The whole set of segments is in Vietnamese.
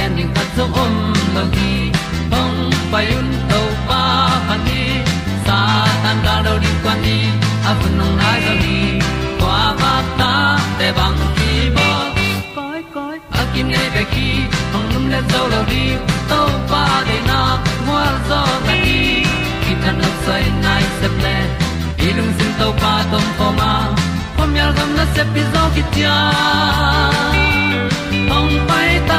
pi zo gen zo om lo gi hong pai un to pa pa ni sa tan da do di kwan ni a bu nong nai zo ni kwa ba ta te bang ki bo koi koi a kim nei be ki hong lum le zo lo di to pa de na mo zo ta ni ki tan no sai nai se ple ilung sin to pa tom pa ma. Pom yal gam na se pi zo ki tia hong pai ta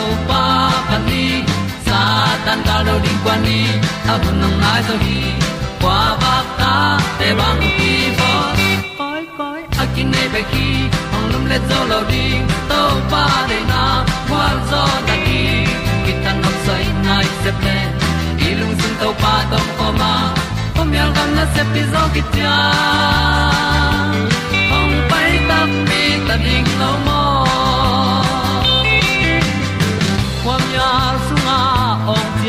tan cao do đi qua đi, ta bu nang mai zo gi qua ba ta te bang ki bo koi koi a kin nei be ki ong lum le zo lo di to pa de na kwa zo ta ki ki tan nok sai nai se ple lung sun to pa tom ko ma. Pom yal gam na se pi zo ki tia ong pai ta mi ta ding lo mo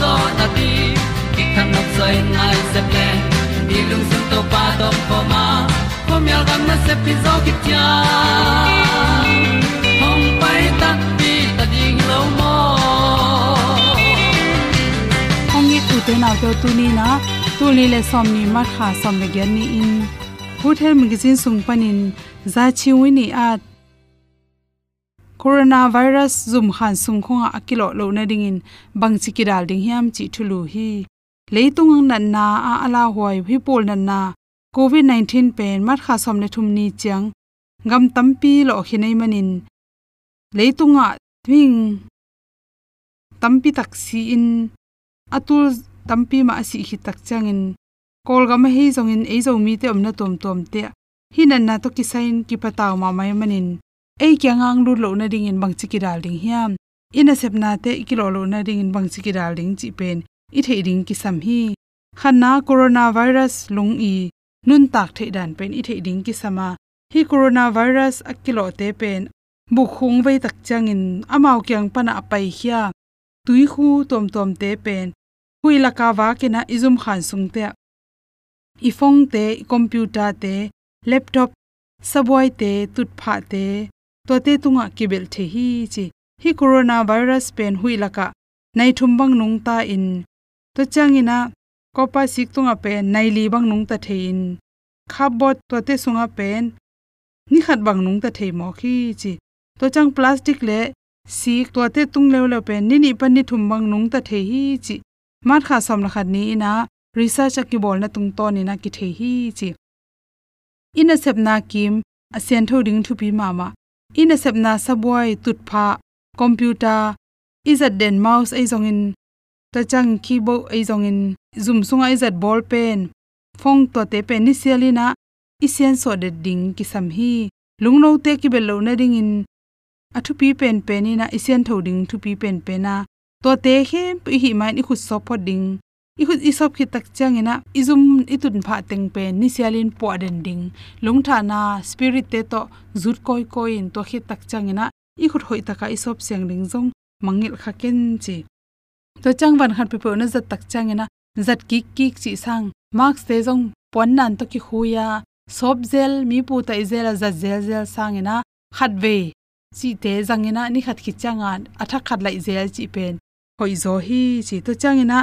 zo na ti ki kan nok sai nai se ple ni lung sun to pa to pa ma. Ko myal gam na se pi zo ki tia hom pai ta ti ta ding lo mo ong ni tu te na to tu ni na tu ni le som ni ma kha som le gen ni in. Good health magazine sung panin za chi wi ni at coronavirus zum khan sung khonga akilo lo na ding in bang chi kidal ding hiam chi thulu hi. Leitung nan na, a ala hoi hi pol nan na. Covid 19 pen mat kha som le thum ni chang gam tampi lo khinai manin. Leitunga thing tampi taksi in. Atul tampi ma si hi tak changin kol ga hi zong in, ei zo mi te omna tom tom te. Hi nan na to kisain ki pataw ma mai manin ei kya ngang lu lo na ding in bang chi ki dal ding hiam. Ina sep na te ki lo lo na ding in bang chi ki dal ding chi pen. I thei ding ki sam hi. Khana corona virus lung i. Nun tak thei dan pen. I thei ding ki sama. Hi coronavirus akilo te pen. Bu khung vei tak changin amao kyang pana apai khia tui khu tom tom te pen. Hui la ka wa ke na izum khan sung te. I phone te, computer te, laptop saboi te, tut pha te. To te tunga kibel the hi chi hi coronavirus pen hui laka nai thum bang nung ta in to changina kopa sik tunga pen nai li bang nung ta thein khabot to te sunga pen ni khat bang nung ta thei mo khi chi to chang plastic le sik to te tung lew le pen ni ni pan ni thum bang nung ta thei hi chi mat kha som la khat ni na research ki bol na tung to ni na ki thei hi chi in a sep na kim a sen tho ding thu pi mama in a sep na sabwai computer is a den mouse ai zong in ta chang keyboard ai zong in zoom sunga izat ball pen phong to te pen ni sialina isian so de ding ki sam hi lungno te ki belo na ding in athu pi pen pen ina na isian thoding thu pi pen pen to te he hi mai ni khu so pho ding i khut i sop khi tak chang ina. Izum itun pha teng pe ni sialin po den ding. Lung tha na spirit te to zut koi koi in to khi tak chang ina. I hoi taka i sop siang ding jong mangil kha ken chi. To chang van khat pe na zat tak chang ina. Zat ki ki chi sang. Marks te jong pon nan to ki huya sop zel, mi pu ta izela za zel zel sang ina. Khat ve chi te zangina ni khat ki changan atha khat lai zel chi pen. Hoi zo hi chi to changina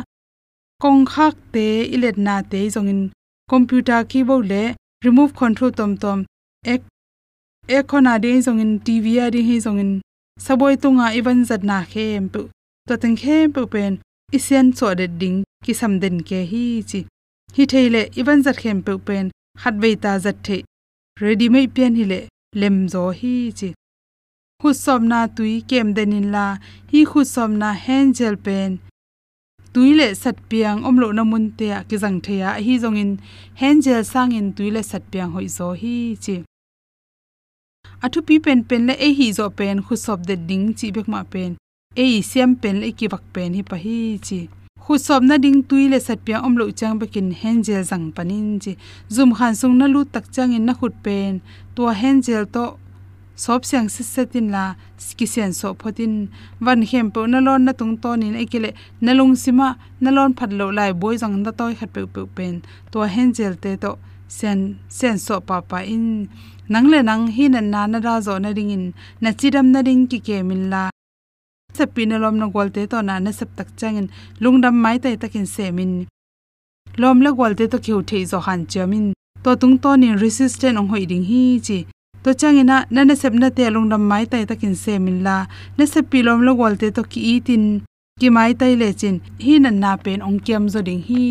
kong khak te ilet na te zong in computer keyboard le remove control tom tom. Ek ek khona de zongin tv a de he zong in saboi tunga even zat na khem pu. To teng khem pu pen isen so de ding ki sam den ke hi chi. Hi theile even zat khem pu pen, khat ve ta zat the. Ready mai pian hi le lem zo hi chi. Khu som na tui kem denin la, hi khu som na hangel pen tuile sat piang omlo na mun te a ki jang theya hi zong in hangel sang in tuile sat piang hoi zo hi chi. Athu pi pen pen le e hi zo pen, khu sob de ding chi bek ma pen. E siam pen le ki bak pen hi pa hi chi. Khu sob na ding tuile sat piang omlo chang bekin hangel jang panin chi. Zum khan sung na lu tak chang in na khut pen. To hangel to sop siang si setin la ski sian so photin. Van hem pe na lon na tung to nin ekile na lung sima na lon phat lo lai boi jang da toy khat pe pe pen. To hen jel te to sen sen so pa pa in. Nang le nang hi na na na ra zo na ring in. Na chidam na ring ki ke min la. Se pinalom na gol te to na na sap tak chang changin lungdam mai tai takin se min. Lom la gol te to khiu thei zo han chamin to tung to ni resistant ong hoi ding hi chi to changina nana sepna te lungdam mai tai takin se min la. Na se pilom lo golte to ki itin, ki mai tai le chin. Hi na na pen ong kiam zo ding hi.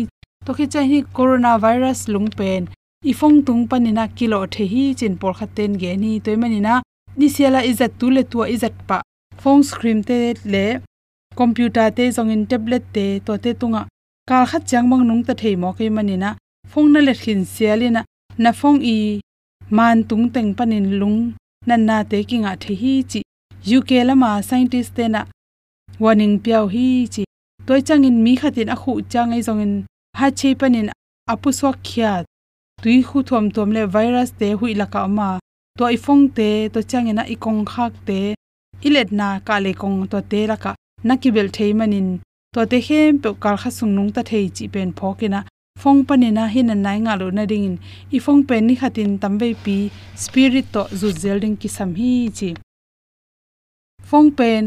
To khi chai hi corona virus lung pen. I phong tung panina kilo the hi chin por khaten ge ni toy manina ni siala izat tu le tu izat pa. Phone screen te le, computer te zong in tablet te, to te tunga. Kal khat chang mang nung ta thei mo ke manina phong na le khin sialina na phong i man tung teng panin lung. Nan na te kinga the hi chi. Uk lama scientist te na. Warning piao hi chi. Toy changin mi khatin a khu changai zongin. Ha che panin apu so khya tui khu thom tom le virus te hui laka ma to i phong te to changena i kong khak te. Ilet na ka le kong to te laka. Nakibel thei manin. To te hem pe kal kha sung nung ta thei chi pen phokina phong panina hin an nai nga lo na ding in i phong pen ni khatin tambe pi spirit to zu zelding ki sam hi chi. Phong pen,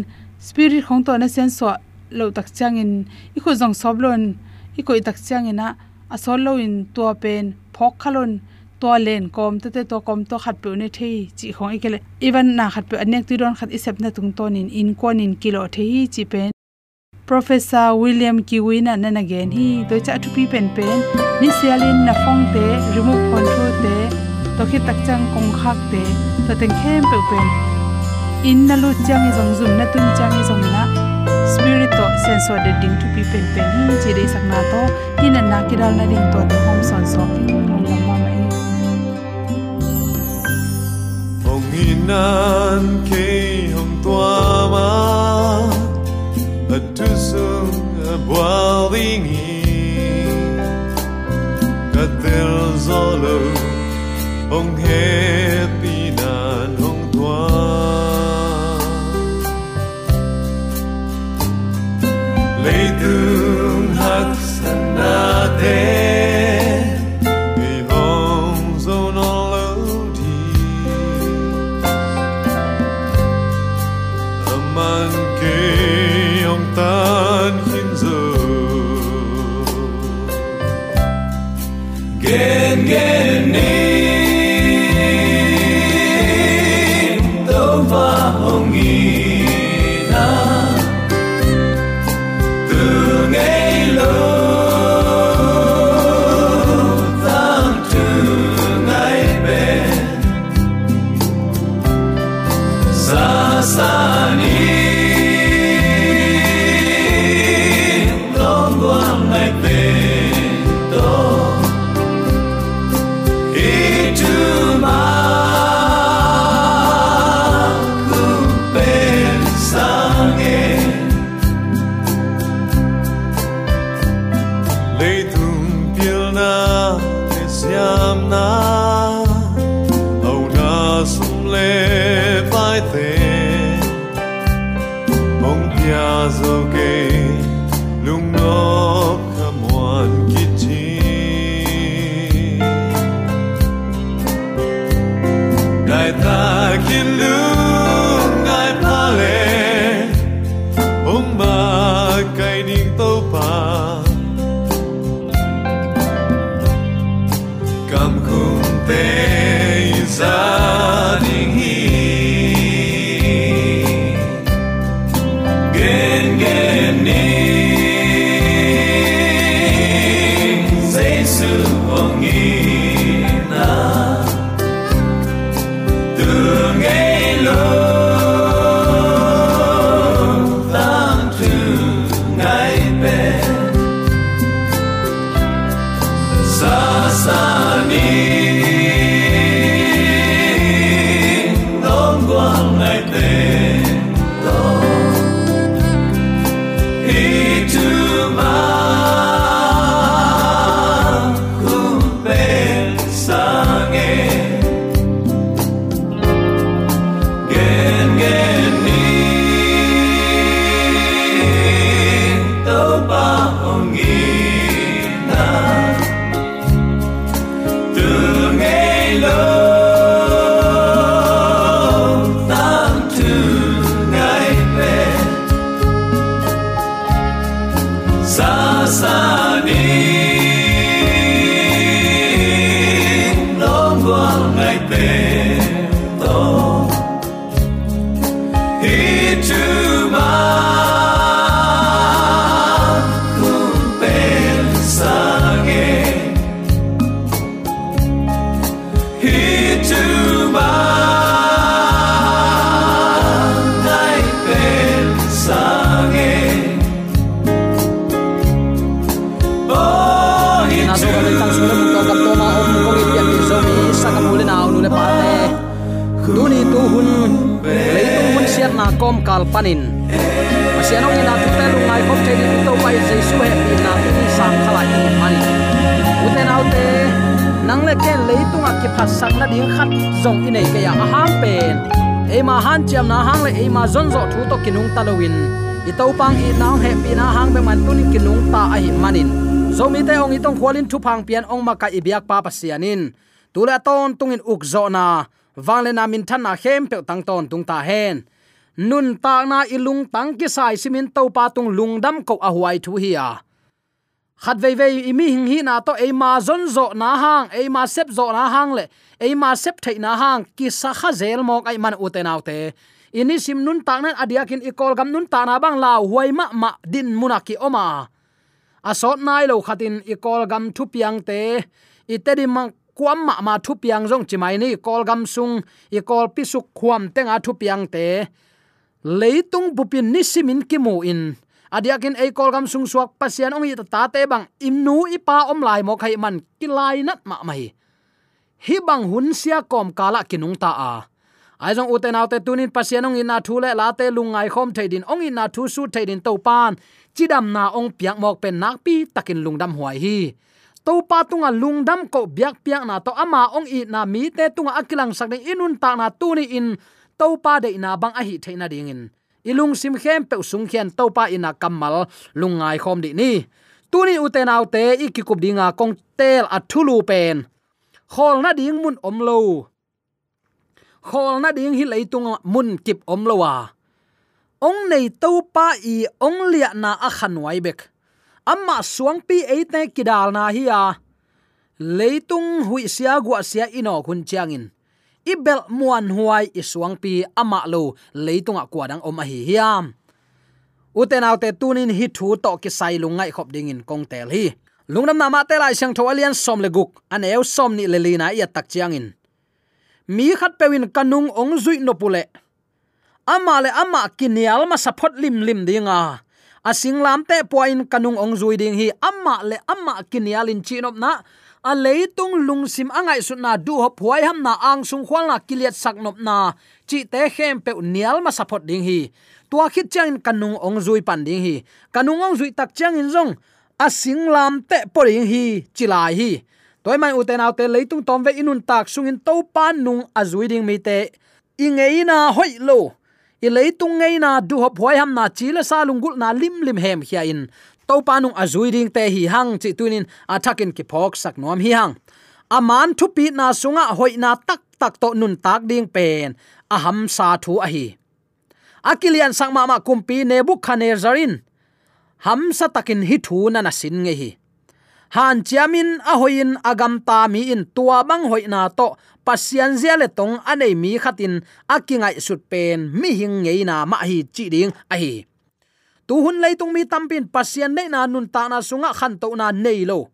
spirit khong to na sen so lo tak chang in i kho jong sob lon. I koi tak chang ina a sol lo in to pen, phok khalon to len kom te te to kom to khat pe ne thei chi khong i kele even na khat pe anek ti don khat i sep na tung ton in in kon in kilo thei chi pen professor william kiwina nana gen. Hi to cha thu pi pen pen. Ni sialin na phong te remove control te to khi tak chang kong khak te. To ten khem pe pen. In na lu chang i e jong zum, na tun chang i e jong na. Spirit to sense de ding to pi pen pen. Hi, chi dei sak na to. Hi, na na kidal na ding to de hom son so ki long lam ma mai hong e. hinan ke boiling katel zolo Ông happy ngai ta kin lu na kal panin pasianong ina tu pelu ngai kom te ni to pai jesu he pi na tu sam khala ni mani uten autte nang le ken le tu nga ki phat sak na ding khat zong ine ke ya a pen. E ma han chiam na hang le e ma zon zo thu to kinung talawin i to pang i nang he pi na hang be man tu kinung ta a hi manin. Zomi te ong itong khwalin thu phang pian ong ma ka i biak pa pasianin tula ton tungin uk zo na. Wangle na min than na hem pe tang ton tung ta hen nun ta na ilung tang ki sai simin to pa tung lungdam ko a thu hi a. Khat vei vei imi hing hi na to e ma zon zo na hang e ma sep zo na hang le e ma sep thei na hang, ki sa kha zel mok ai man u te nau te. Ini sim nun ta nan adiakin ikol gam nun ta na bang la huai ma ma din munaki oma. Asot nai lo khatin ikol gam thu piang te. Itedi mang kuam ma ma thu piang jong chimai ni kol gam sung i kol pi su khuam tenga thu piang te leitung bupin nisimin kimu in adiakin ei kolgam sungsuak sung suak pasian ong i ta te bang imnu ipa om lai mo khai man kilai nat ma mai. Hi bang hun sia kom kala kinung ta a. Aizong uten autte tunin pasian ong ina thule la te lungai khom theidin ong ina thu su theidin to pan chidam na ong piak mok pen nak pi takin lungdam huai hi. To pa tunga lungdam ko biak piak na to ama ong i na mi te tunga akilang sak ding inun ta na tu ni in tâu pa de na bang a hi theina ding in. Ilung sim khem pe sung khian tâu pa ina kamal lungai khom di ni. Tu ni uten autte ikikup dinga kong tel athulu pen. Khol na ding mun om lo khol na ding hi leitung mun kip om lo wa. Ong nei to pa i ong lia na a khanwai bek. Amma suang pi eite kidal na hi a. Leitung hui sia gwa sia ino khun chiangin ibel muan huai isuang pi ama lo leitunga kwadang om a hi hiam uten autte tunin hi thu to ki sai lungai khop ding in kong tel hi. Lungnam nama te lai sang tho alian som le guk an eu som ni le lina ya tak chiang in. Mi khat pewin kanung ong zui no pule ama le ama kinial ma support lim lim dinga asing lam te poin kanung ong zui ding hi, ama le amma kinial in chinop na a leitung lungsim angai su na du ho phuai ham na ang sung khwal na kiliat sak nop na. Chi te khem pe nial ma support ding hi. Tua khit chang kanung ong zui pan ding hi. Kanung ong zui tak chang in zong. Asing lam te poring hi chilai hi. Toy mai uten autte leitung tom ve inun tak sungin to pan nung azui ding mi te. Ingeina hoi lo. I leitung ngei na du ho hoi ham na chile sa lungul na lim lim hem hia in to panung azui ding te hi hang chi tunin athakin ki phok sak nom hi hang. Aman thu pi na sunga hoi na tak tak to nun tak ding pen. Aham sa thu a hi. Akilian sang ma kumpi nebuchadnezzar ham sa takin hi thu na na sin nge hi. Han chiamin a hoin agam ta mi in tua bang hoi na to pasian zia le tong anei mi khatin akingai sut pen mi hing ngei na ma hi chi ding a hi tu hun lei tung mi tampin pasien nei na nun ta na sunga khan to na nei lo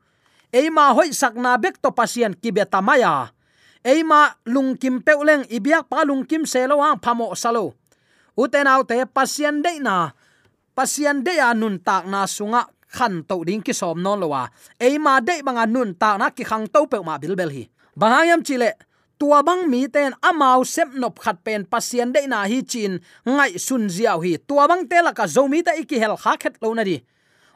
eima hoi sakna bek to pasian kibe tamaya eima lungkim peuleng ibyak pa lungkim selo hang phamo salo. Uten au te pasien dei na pasien de ya nun tak na sunga khan to ding ki som non lowa eima dei banga nun ta na ki khang to pe ma bil bel hi bangayam chile tua bang mi ten amau sep nop khat pen pasien de na hi chin ngai sun ziaw hi. Tua bang te la ka zomi ta iki hel kha khet lo na di.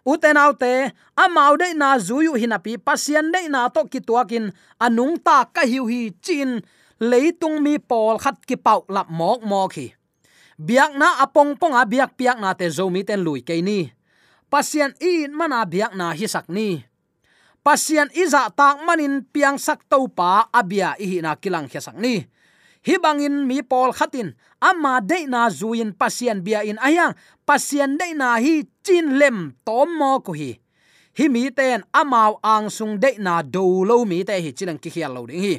Uten autte amau de na zuyu hinapi pasien de na to ki tuakin anung ta ka hiu hi chin leitung mi pol khat ki pau lap mok mok hi. Biak na apong pong a biak piak na te zomi ten lui ke ni. Pasien in mana biak na hi sak ni pasian iza tak manin piang sak to pa abia ihi na kilang khesak ni. Hi bangin mi pol khatin ama de na zuin pasian bia in ayang pasian de na hi chin lem tom mo ko hi hi mi ten amao ang sung de na do lo mi te hi chilang ki hial lo ding hi.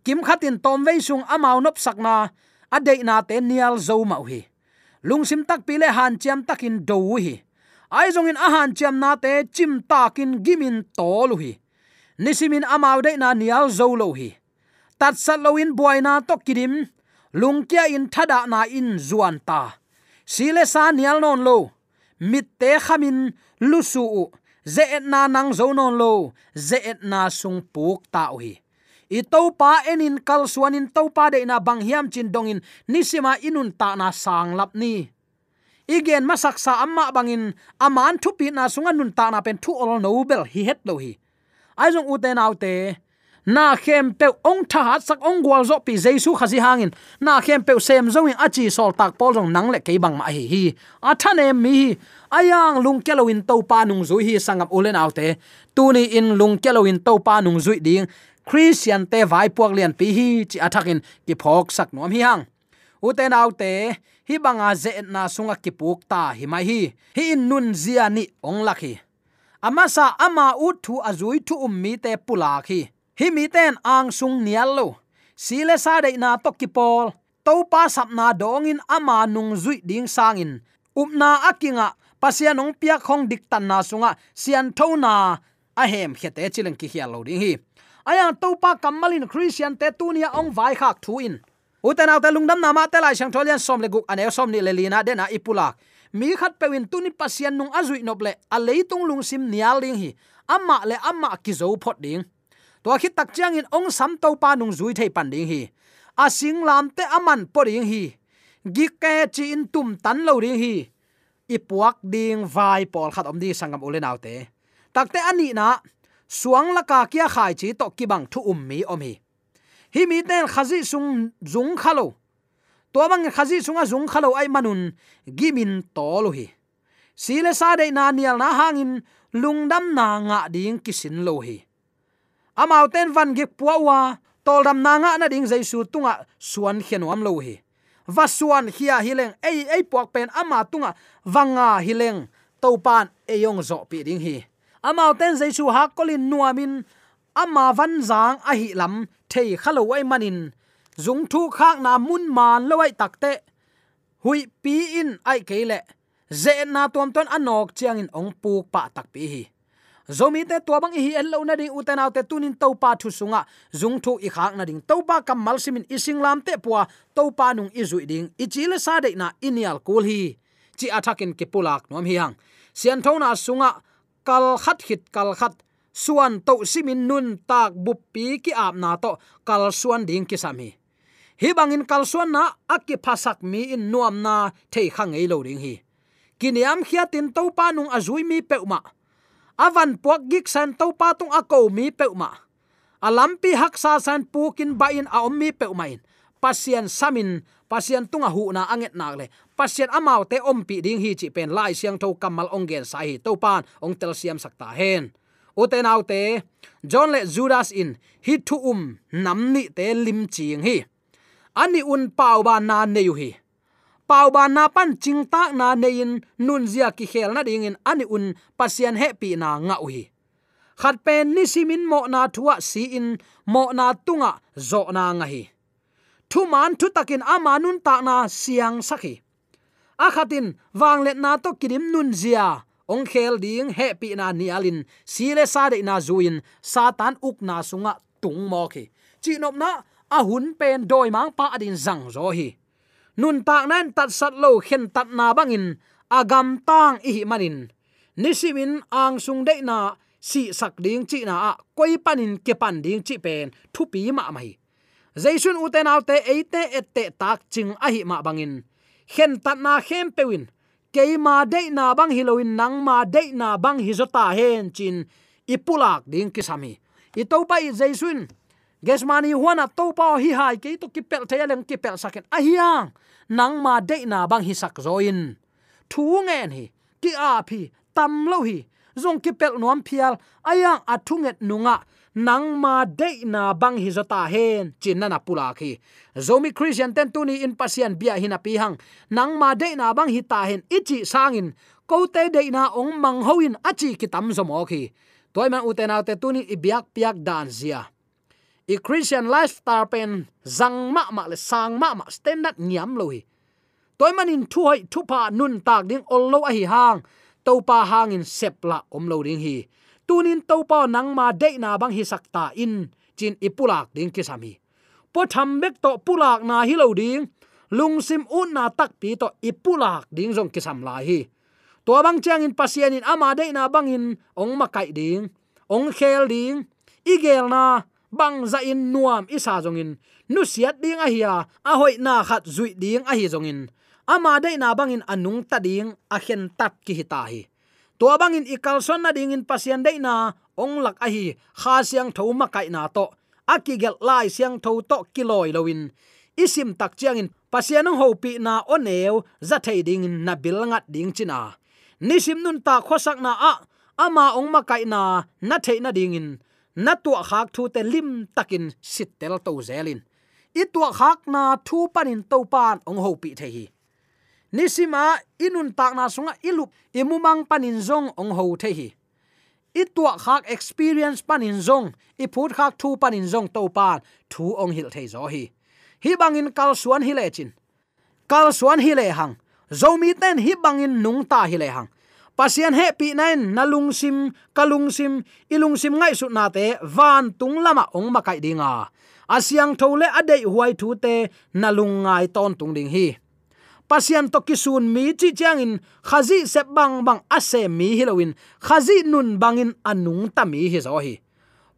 Kim khatin tom ve sung amao nop sakna ade na te nial zo ma hi lungsim tak pile han chiam takin do hi ai dùng in ahan chiam na te chim takin gimin to lu hi. Nisimin amau de na nial zo lo hi. Tat sat lo in boy na to kidim lungkia in thada na in zuan ta. Sile sa nial non lo. Mit te khamin lusu u. Ze et na nang zo non lo. Ze et na sung puk ta hi. I to pa enin kal suan in pa de na bang hiam chin dongin nisima inun ta na sang lap ni igen masak sa amma bangin aman thu pi na sunga nun ta na pen thu ol nobel hi het lo hi. Ai jong uten autte na khem pe ong tha hat sak ong gwal zo pi jesu khazi hangin. Na khem pe sem zo in achi sol tak pol jong nang le ke bang ma hi hi. A thane mi ayang lung kelowin to pa nung zui hi sangam ulen autte tuni in lung kelowin to pa nung zui ding. Christian te vai puak lian pi hi chi athakin ki phok sak nom hi hang. Uten autte hi banga ze na sunga kipuk ta hi mai hi. Hi in nun zia ni ong lakhi ama sa ama u thu azui thu um mi te pula khi. Hi mi ten ang sung nial lo. Sile sa dei na to kipol to pa sap na dong in ama nung zui ding sang in. Um Upna akinga pasian ong pia khong dik tan na sunga, sian tho na a hem khete chilang ki hialo ding hi. Aya to pa kamalin christian te tunia ong vai khak thu in uten auta lungdam nama te lai sang tholian som le guk ane som ni le lina de na ipulak mi khat pewin tuni pasian nung azui noble a leitung à, lung sim nial ding hi amma le amma ki zo phot ding to khit tak chiang in ong sam to pa nung zui thei pan ding hi a sing lam te aman po ding hi gi ke chi in tum tan lo ding hi ipuak ding vai pol khat om di sangam ulen autte takte ani na suang la ka kia khai chi to ki bang thu um mi om hi hi mi ten khazi sung zung khalo. To bang khazi sunga zung khalo ai manun gimin to lo hi. Sile sa de na nial na hangin lungdam na nga ding kisin lo hi. Amau ten van gek puawa toldam na nga na ding jaisu tunga suan khenuam lo hi. Va suan hia hileng ei ei puak pen ama tunga wanga hileng topan eyong zo pi ding hi. Amau ten jaisu ha kolin nuamin, ama van zang a hi lam thei khalo ai manin. Zung thu khak na mun man lowai takte hui pi in ai kele ze na tom ton anok chiang in ong pu pa tak pi hi. Zomi te to bang hi el lo na ding uten te tunin to pa thu sunga. Zung thu i khak na ding to pa kamal simin ising lam te puwa to pa nung i zui ding. I chile sa de na inial kul hi. Chi athakin ke pulak nom hi hang. Sian thona sunga. Kal khat hit kal khat suan to simin nun tak buppi ki ap na to, kal suan ding ki sami hi. Bangin kal suan na akki phasak mi in nuam na thei khang ei lo ding hi. Kiniam khia tin to pa nung azui mi peuma avan puak gik san to pa tung ako mi peuma alampi haksa san pukin ba in a ommi peuma in. Samin, pasien tunga hu na anget nak le. Pasien amau te om pi ding hi chi pen lai siang tho kamal ongen sai to pan ong tel siam sakta hen uten autte john le judas in. Hi thu um nam ni te lim ching hi. Ani un pau ba na ne yu hi. Pau ba na pan ching tak na ne in, nun zia ki khel na ding in. Ani un pasian happy na nga u hi. Khat pen ni simin mo na thuwa si in, mo na tunga zo na nga hi. Thu man thu takin amanun ta na siang sakhi akhatin wanglet na to kirim nun zia ong khel ding happy na ni alin sile sa de na zuin, satan uk na sunga tung mo khi. Chi nop na, a hun pen doi mang pa adin zang zo hi. Nun tak nan tat sat lo khen tat na bangin agam tang i manin. Nisimin ang sung de na, si sak ding chi na a koi panin ke pan ding chi pen, thu pi ma mai. Jaisun uten autte eite ette tak ching a hi ma bangin. Khen tat na khem pewin keima de na bang hiloin nang ma de na bang hizota hen chin ipulak ding kisami. I pa i jaisun gesmani huana to pa hi hai ke to kipel thayaleng kipel saket ahiang nang ma de na bang hisak zoin. Thu ngen hi, ki a phi, tam lo hi, zong kipel nuam phial ayang athunget nunga nang ma de na bang hi zota hen, chin na pula khi. Zomi christian ten tuni in pasian bia hina pi hang. Nang ma de na bang hi ta hen ichi sangin. Ko te de na ong mang hoin achi ki tam zo mo khi. Toy man uten te tuni i biak piak dan zia. I christian lifestyle pen, zang ma ma le sang ma ma standard nyam lo hi. Toy manin thu hoi thu pa nun tak ding ollo a hi hang. To pa hangin sepla om lo ding hi tunin to pa nang ma de na bang hi sakta in, chin ipulak ding ki sami. Po tham bek to pulak na hi lo ding, lung sim un na tak pi to ipulak ding jong ki sam lai hi. To bang chang in pasian in ama de na bang in, ong ma kai ding, ong khel ding igel na bang za in nuam isa jong in. Nu siat ding a hiya a hoi na khat zui ding a hi jong in. Ama de na bang in anung ta ding a khen tat ki hi ta hi to bangin ikalson na ding in pasian dei na ong lak a hi kha siang tho ma kai na to. Akigel lai siang tho to kiloi lowin isim tak chiang in pasian ho na oneu, za thei ding na bil ngat ding china. Nisim nun ta khosak na a, ama ong ma kai na na thei na ding in na tu khak thu te lim takin sitel to zelin. I tu khak na thu panin to pan ong hopi thei hi nisima inun tak na sunga ilup imumang panin zong ong ho the hi itua khak experience panin zong iput khak thu panin zong to pan thu ong hil thei zo hi. Hi bangin kal suan hi le chin. Kal suan hi le hang. Zomi ten hi bangin nung ta hi le hang. Pasian happy nain nalung sim, kalung sim, ilung sim ngai su na te van tung lama ong makai dinga. Asyang thole adei huai thu te nalung ngai ton tung ding hi pasian to kisun mi chi chang in khazi se bang bang ase mi hilowin, khazi nun bangin anung ta mi hi zo hi.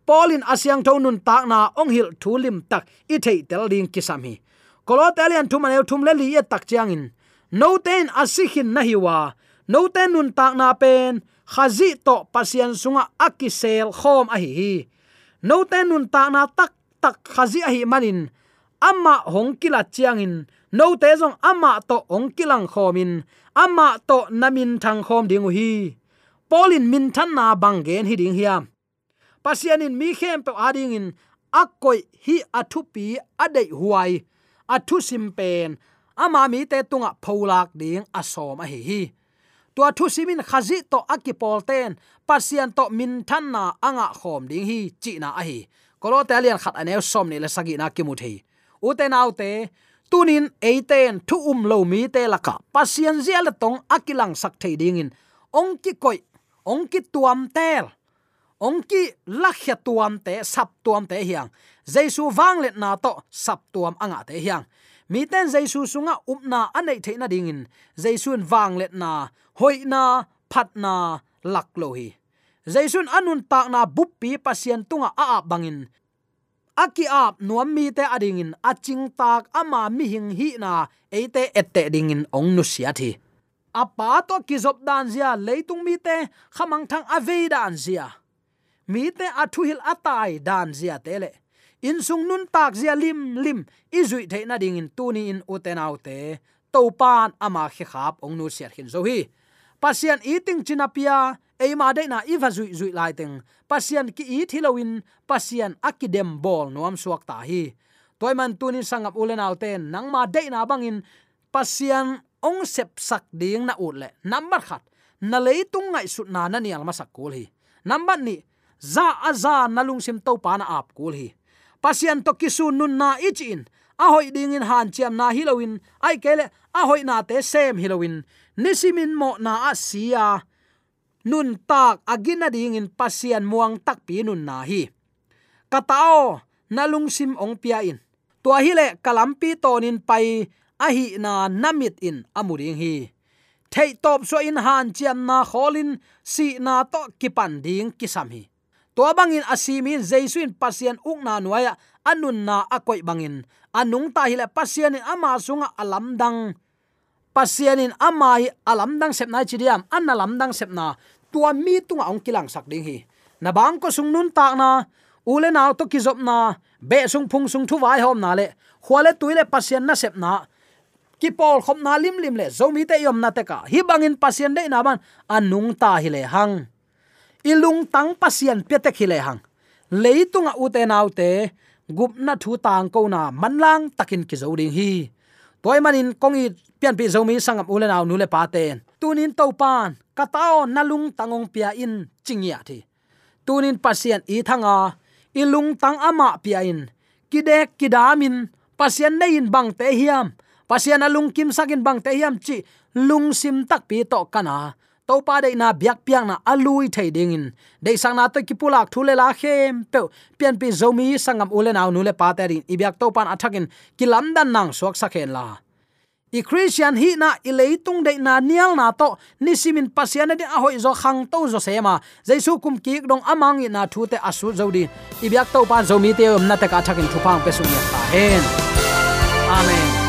Polin asyang thon nun tak na ong hil thulim tak i thei tel ding kisam hi. Kolotelian thum aneu thum le li e tak chang in no ten asihin na hiwa no ten nun tak na pen, khazi to pasian sunga akisel khom a hi hi. No ten nun tak na tak tak khazi a hi manin. Amma hong kila chiang in no te zong ama to ong kilang khomin ama to namin thang khom ding hi polin min than na bang gen hi ding hiam pasianin mi khem pe ading in akoi hi athupi adei huai, athu simpen ama mi te tunga pholak ding asom a hi hi. Tua athu simin khazi to akipol ten, pasian to min than na anga khom ding hi, chi na a hi. Kolo talian khat anew som ni le sagi na kimut hi uten autte tunin eiten thu um lo mi te laka pasien zia la tong akilang sak thei ding in. Ong ki koi, ong ki tuam tel ong ki lakhya tuam te, sap tuam te hiang. Jaisu wang let na to, sap tuam anga te hiang. Mi ten jaisu sunga upna anei theina ding in. Jaisun wang let na hoina phat na, lak lo hi. Jaisun anun tak na buppi pasien tunga a a bangin aki ap nuam mi te ading in aching tak ama mi hing hi na ate ette ding in ong nu sia thi. Apa to ki zop dan zia leitung mi te, khamang thang ave dan zia. Mi te athu hil atai dan zia tele in sung nun tak zia lim lim, izui the na ding in tuni in uten autte to pan ama khe khap ong nu sia khin zo hi. Pasian eating chinapia eima de na iwa zui zui lai teng. Pasian ki i thilowin pasian akidem bol nuam suak ta hi. Toy man tunin sangap ulen auten nang ma de na bangin, pasian ong sep sak ding na ut le number khat, na leitung ngai sut na na nial masak kul hi. Number ni, za aza nalung sim to pa na ap kul hi. Pasian to kisu nun na ichin ahoi hoi ding in han chiam na hilowin ai kele ahoi na te sem hilowin nisimin mo na asia nun tak agina ding in pasian muang tak pi nun na hi. Katao, nalung sim ong pia in. Tua hi le kalampi tonin pai, ahi na namit in amuring hi. Thei top so in han chiam na kholin, si na to kipan ding kisam hi. To bangin asimin jaisuin pasian uk na nuaya, anun na akoi bangin anung ta hile pasian in ama sunga alamdang pasian in ama alamdang sepna chidiam dang sep na. Tua mi tunga ong kilang sak ding hi. Na bang ko sung nun tak na, ule naw to kizop na, be sung phung sung thu vai hom na le. Khwale tuile pasian na sep na. Ki pol khom na lim lim le zomi te yom na te ka. Hi bangin pasian de na ban, anung ta hi le hang. Ilung tang pasian pete hi le hang. Leitunga ute naute gup na thu tang ko na manlang takin ki zo ding hi toy manin kongi pian pi zomi sangam ule aw nule paten tunin to pan katao nalung tangong pia in chingya thi. Tunin pasien i thanga ilung tang ama pia in. Kidek kidamin pasien nei in bang te hiam. Pasien alung kim sakin bang te hiam chi lung sim tak pi to kana to pa dei na biak piang na alui thei ding in. Dei sang na to kipulak thule la khem. Pe pian pi zomi sangam ule nu le pa ta rin. Ibyak to pan athakin kilam dan nang suak sakhen la. I christian hi na i leitung dei na nial na to ni simin pasian de ahoi zo khang to zo sema jaisu kum ki dong amang na thu te asu zodi i byak to pan zomi te um na ta ka thakin thupang pe su ya ta hen. Amen.